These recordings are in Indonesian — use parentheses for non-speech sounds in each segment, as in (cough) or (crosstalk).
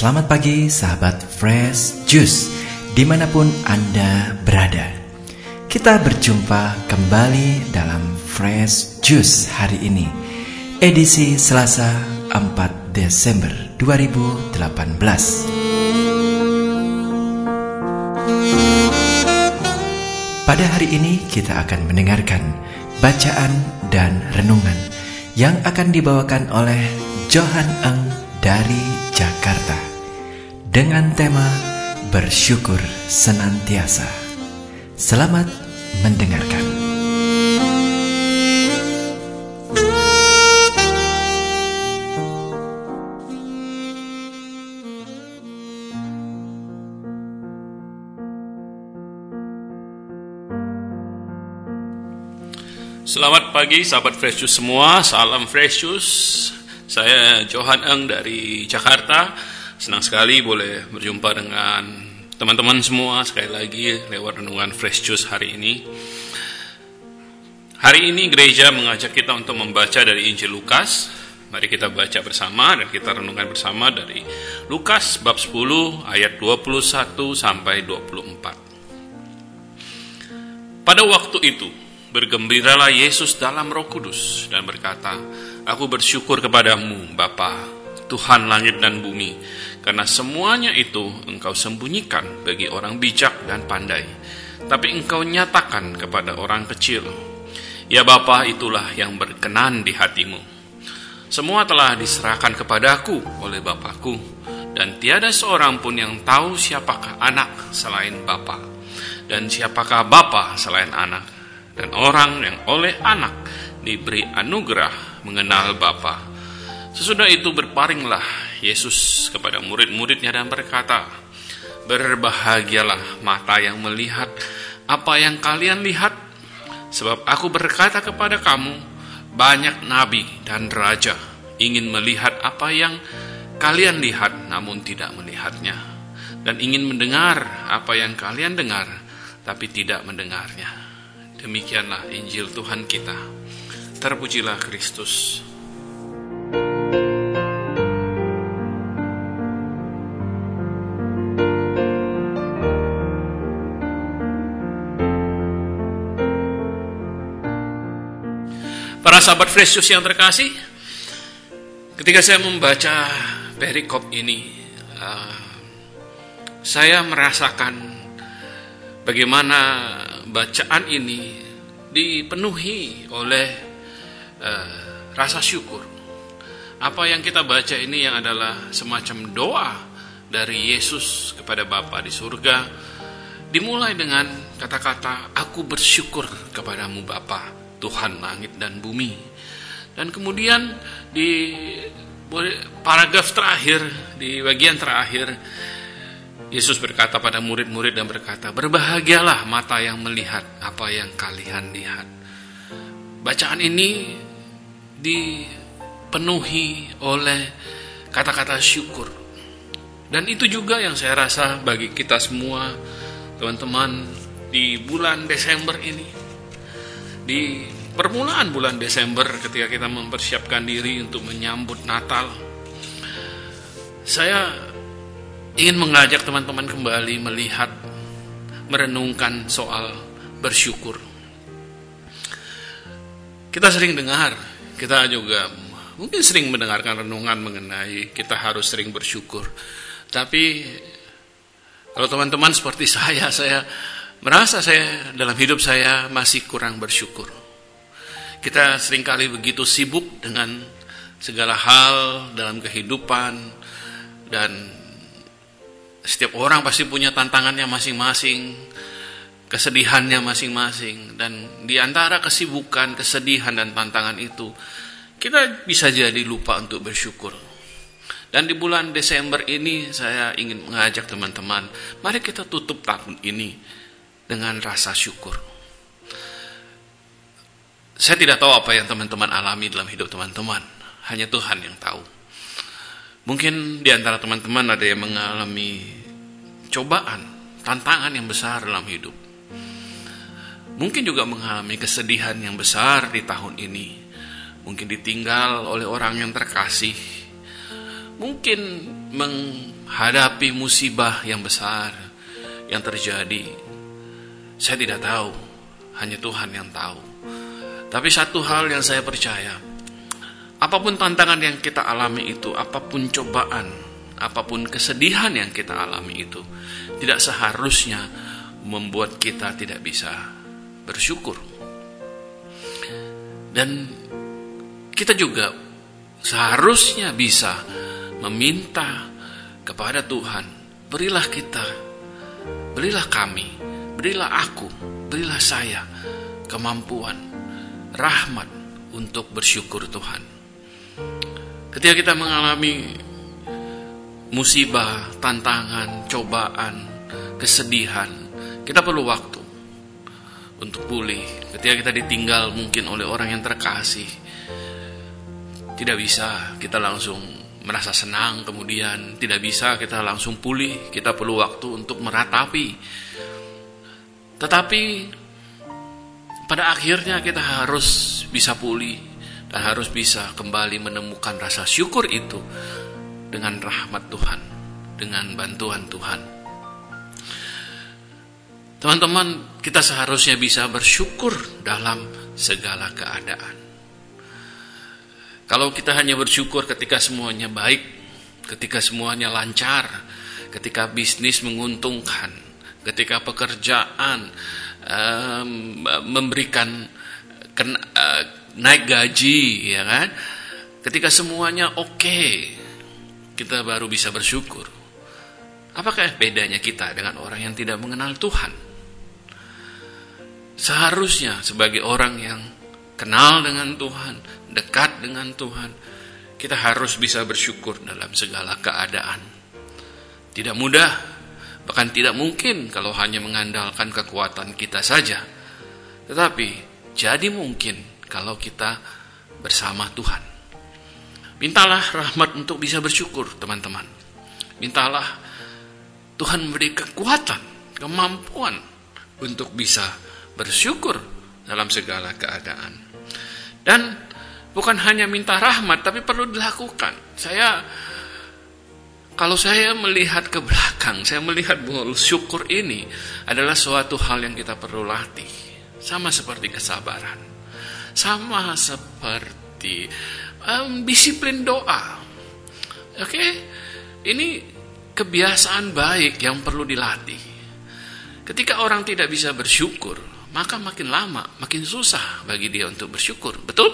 Selamat pagi sahabat Fresh Juice di mana pun Anda berada. Kita berjumpa kembali dalam Fresh Juice hari ini Edisi Selasa 4 Desember 2018 Pada hari ini kita akan mendengarkan bacaan dan renungan yang akan dibawakan oleh Johan Eng dari Jakarta dengan tema bersyukur senantiasa. Selamat mendengarkan. Selamat pagi sahabat Fresh Juice semua, salam Fresh Juice. Saya Johan Eng dari Jakarta. Senang sekali boleh berjumpa dengan teman-teman semua sekali lagi lewat renungan Fresh Juice hari ini. Hari ini gereja mengajak kita untuk membaca dari Injil Lukas. Mari kita baca bersama dan kita renungkan bersama dari Lukas bab 10 ayat 21 sampai 24. Pada waktu itu, Bergembiralah Yesus dalam roh kudus dan berkata, Aku bersyukur kepadamu, Bapa, Tuhan langit dan bumi, karena semuanya itu engkau sembunyikan bagi orang bijak dan pandai, tapi engkau nyatakan kepada orang kecil. Ya Bapa, itulah yang berkenan di hatimu. Semua telah diserahkan kepadaku oleh Bapakku, dan tiada seorang pun yang tahu siapakah anak selain Bapa, dan siapakah Bapa selain anak dan orang yang oleh anak diberi anugerah mengenal Bapa. Sesudah itu berparinglah Yesus kepada murid-muridnya dan berkata, Berbahagialah mata yang melihat apa yang kalian lihat, sebab aku berkata kepada kamu, banyak nabi dan raja ingin melihat apa yang kalian lihat namun tidak melihatnya, dan ingin mendengar apa yang kalian dengar tapi tidak mendengarnya. Demikianlah Injil Tuhan kita. Terpujilah Kristus. Para sahabat Yesus yang terkasih, ketika saya membaca perikop ini, uh, saya merasakan bagaimana bacaan ini dipenuhi oleh uh, rasa syukur. Apa yang kita baca ini yang adalah semacam doa dari Yesus kepada Bapa di surga dimulai dengan kata-kata aku bersyukur kepadamu Bapa Tuhan langit dan bumi. Dan kemudian di paragraf terakhir di bagian terakhir Yesus berkata pada murid-murid dan berkata, "Berbahagialah mata yang melihat apa yang kalian lihat." Bacaan ini dipenuhi oleh kata-kata syukur. Dan itu juga yang saya rasa bagi kita semua, teman-teman, di bulan Desember ini. Di permulaan bulan Desember ketika kita mempersiapkan diri untuk menyambut Natal. Saya ingin mengajak teman-teman kembali melihat, merenungkan soal bersyukur. Kita sering dengar, kita juga mungkin sering mendengarkan renungan mengenai kita harus sering bersyukur. Tapi kalau teman-teman seperti (laughs) saya, saya merasa saya dalam hidup saya masih kurang bersyukur. Kita sering kali begitu sibuk dengan segala hal dalam kehidupan dan setiap orang pasti punya tantangannya masing-masing, kesedihannya masing-masing, dan di antara kesibukan, kesedihan, dan tantangan itu, kita bisa jadi lupa untuk bersyukur. Dan di bulan Desember ini saya ingin mengajak teman-teman, mari kita tutup tahun ini dengan rasa syukur. Saya tidak tahu apa yang teman-teman alami dalam hidup teman-teman, hanya Tuhan yang tahu. Mungkin di antara teman-teman ada yang mengalami cobaan, tantangan yang besar dalam hidup. Mungkin juga mengalami kesedihan yang besar di tahun ini. Mungkin ditinggal oleh orang yang terkasih. mungkin menghadapi musibah yang besar yang terjadi. Saya tidak tahu, hanya Tuhan yang tahu. Tapi satu hal yang saya percaya, apa pun tantangan yang kita alami itu, apa pun cobaan, apa pun kesedihan yang kita alami itu, tidak seharusnya membuat kita tidak bisa bersyukur. Dan kita juga seharusnya bisa meminta kepada Tuhan, berilah kita, berilah kami, berilah aku, berilah saya kemampuan, rahmat untuk bersyukur Tuhan. Ketika kita mengalami musibah, tantangan, cobaan, kesedihan, kita perlu waktu untuk pulih. Ketika kita ditinggal mungkin oleh orang yang terkasih, tidak bisa kita langsung merasa senang kemudian tidak bisa kita langsung pulih, kita perlu waktu untuk meratapi. Tetapi pada akhirnya kita harus bisa pulih dan harus bisa kembali menemukan rasa syukur itu dengan rahmat Tuhan, dengan bantuan Tuhan. Teman-teman, kita seharusnya bisa bersyukur dalam segala keadaan. Kalau kita hanya bersyukur ketika semuanya baik, ketika semuanya lancar, ketika bisnis menguntungkan, ketika pekerjaan um, memberikan ken, uh, naik gaji, ya kan? Ketika semuanya oke, okay, kita baru bisa bersyukur. Apakah bedanya kita dengan orang yang tidak mengenal Tuhan? Seharusnya sebagai orang yang kenal dengan Tuhan, dekat dengan Tuhan, kita harus bisa bersyukur dalam segala keadaan. Tidak mudah, bahkan tidak mungkin kalau hanya mengandalkan kekuatan kita saja. Tetapi jadi mungkin kalau kita bersama Tuhan. Mintalah rahmat untuk bisa bersyukur, teman-teman. Mintalah Tuhan memberi kekuatan, kemampuan untuk bisa bersyukur dalam segala keadaan. Dan bukan hanya minta rahmat, tapi perlu dilakukan. Saya, kalau saya melihat ke belakang, saya melihat bahwa syukur ini adalah suatu hal yang kita perlu latih. Sama seperti kesabaran. Sama seperti um, disiplin doa. Oke, okay? ini kebiasaan baik yang perlu dilatih. Ketika orang tidak bisa bersyukur, maka makin lama makin susah bagi dia untuk bersyukur. Betul?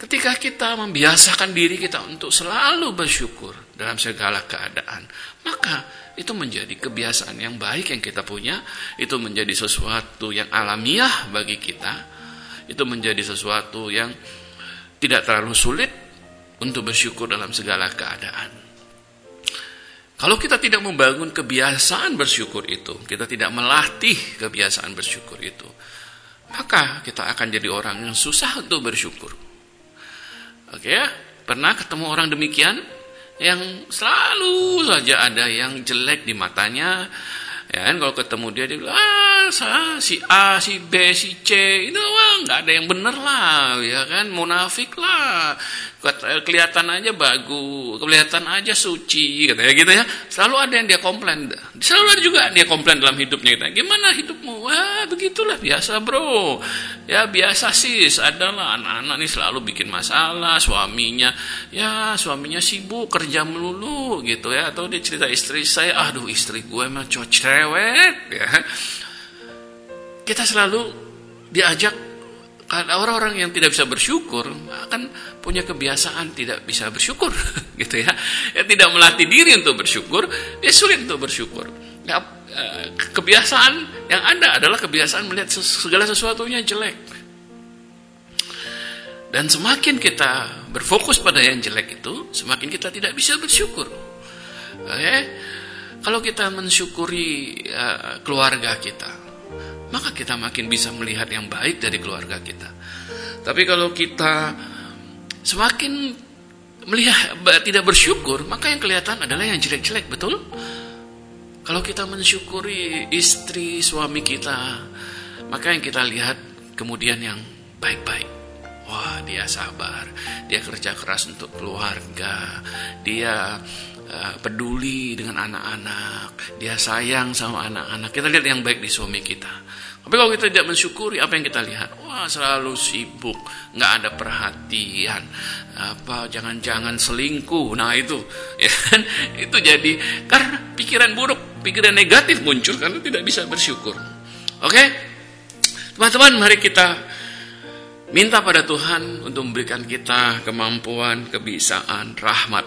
Ketika kita membiasakan diri kita untuk selalu bersyukur dalam segala keadaan, maka itu menjadi kebiasaan yang baik yang kita punya, itu menjadi sesuatu yang alamiah bagi kita, itu menjadi sesuatu yang tidak terlalu sulit untuk bersyukur dalam segala keadaan. Kalau kita tidak membangun kebiasaan bersyukur itu, kita tidak melatih kebiasaan bersyukur itu, maka kita akan jadi orang yang susah untuk bersyukur. Oke ya, pernah ketemu orang demikian yang selalu saja ada yang jelek di matanya, Ya kan kalau ketemu dia dia bilang ah si A, si B, si C. Itu wah nggak ada yang bener lah ya kan? Munafik lah kelihatan aja bagus kelihatan aja suci katanya gitu ya. Selalu ada yang dia komplain. Selalu ada juga dia komplain dalam hidupnya kita. Gimana hidupmu? Wah begitulah biasa bro. Ya biasa sis adalah anak-anak nih selalu bikin masalah suaminya. Ya suaminya sibuk kerja melulu gitu ya. Atau dia cerita istri saya aduh istri gue cocok cerewet ya. Kita selalu diajak orang-orang yang tidak bisa bersyukur akan punya kebiasaan tidak bisa bersyukur (laughs) gitu ya. ya tidak melatih diri untuk bersyukur dia sulit untuk bersyukur ya, eh, kebiasaan yang ada adalah kebiasaan melihat segala sesuatunya jelek dan semakin kita berfokus pada yang jelek itu semakin kita tidak bisa bersyukur oke okay? Kalau kita mensyukuri uh, keluarga kita, maka kita makin bisa melihat yang baik dari keluarga kita. Tapi kalau kita semakin melihat tidak bersyukur, maka yang kelihatan adalah yang jelek-jelek, betul? Kalau kita mensyukuri istri suami kita, maka yang kita lihat kemudian yang baik-baik. Wah, dia sabar. Dia kerja keras untuk keluarga. Dia uh, peduli dengan anak-anak. Dia sayang sama anak-anak. Kita lihat yang baik di suami kita. Tapi kalau kita tidak mensyukuri apa yang kita lihat, wah selalu sibuk, nggak ada perhatian, apa jangan-jangan selingkuh. Nah itu, (laughs) ya kan? Itu jadi karena pikiran buruk, pikiran negatif muncul karena tidak bisa bersyukur. Oke, teman-teman, mari kita minta pada Tuhan untuk memberikan kita kemampuan, kebisaan, rahmat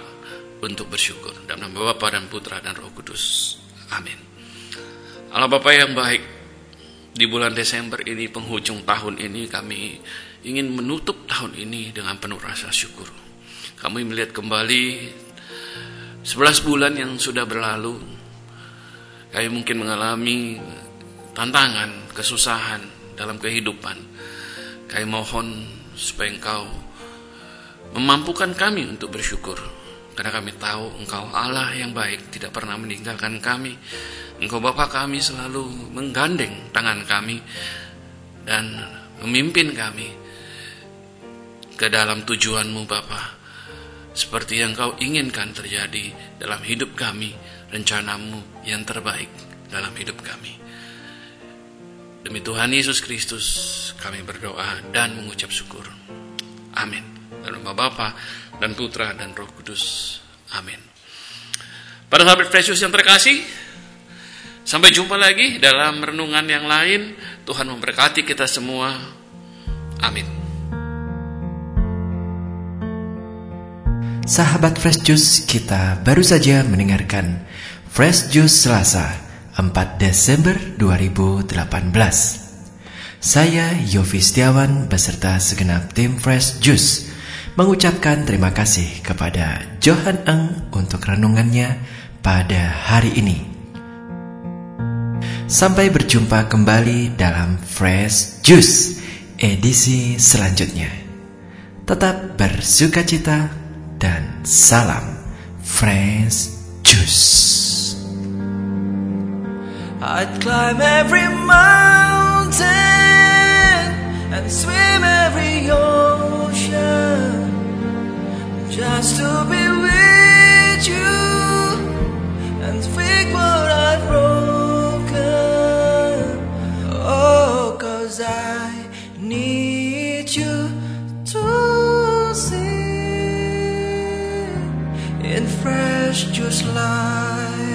untuk bersyukur. Dalam nama Bapa dan Putra dan Roh Kudus. Amin. Allah Bapa yang baik, di bulan Desember ini, penghujung tahun ini, kami ingin menutup tahun ini dengan penuh rasa syukur. Kami melihat kembali 11 bulan yang sudah berlalu, kami mungkin mengalami tantangan, kesusahan dalam kehidupan. Kami mohon supaya engkau memampukan kami untuk bersyukur. Karena kami tahu engkau Allah yang baik, tidak pernah meninggalkan kami Engkau Bapa kami selalu menggandeng tangan kami dan memimpin kami ke dalam tujuanmu Bapa. Seperti yang kau inginkan terjadi dalam hidup kami, rencanamu yang terbaik dalam hidup kami. Demi Tuhan Yesus Kristus kami berdoa dan mengucap syukur. Amin. Dalam Bapa dan Putra dan Roh Kudus. Amin. Pada sahabat Precious yang terkasih, Sampai jumpa lagi dalam renungan yang lain. Tuhan memberkati kita semua. Amin. Sahabat Fresh Juice, kita baru saja mendengarkan Fresh Juice Selasa 4 Desember 2018. Saya Yofi Setiawan beserta segenap tim Fresh Juice mengucapkan terima kasih kepada Johan Eng untuk renungannya pada hari ini. Sampai berjumpa kembali dalam Fresh Juice edisi selanjutnya. Tetap bersuka cita dan salam Fresh Juice. I'd climb every mountain and swim every ocean just to be with you and speak what I've wrote. Oh, Cause I need you to see in fresh juice light.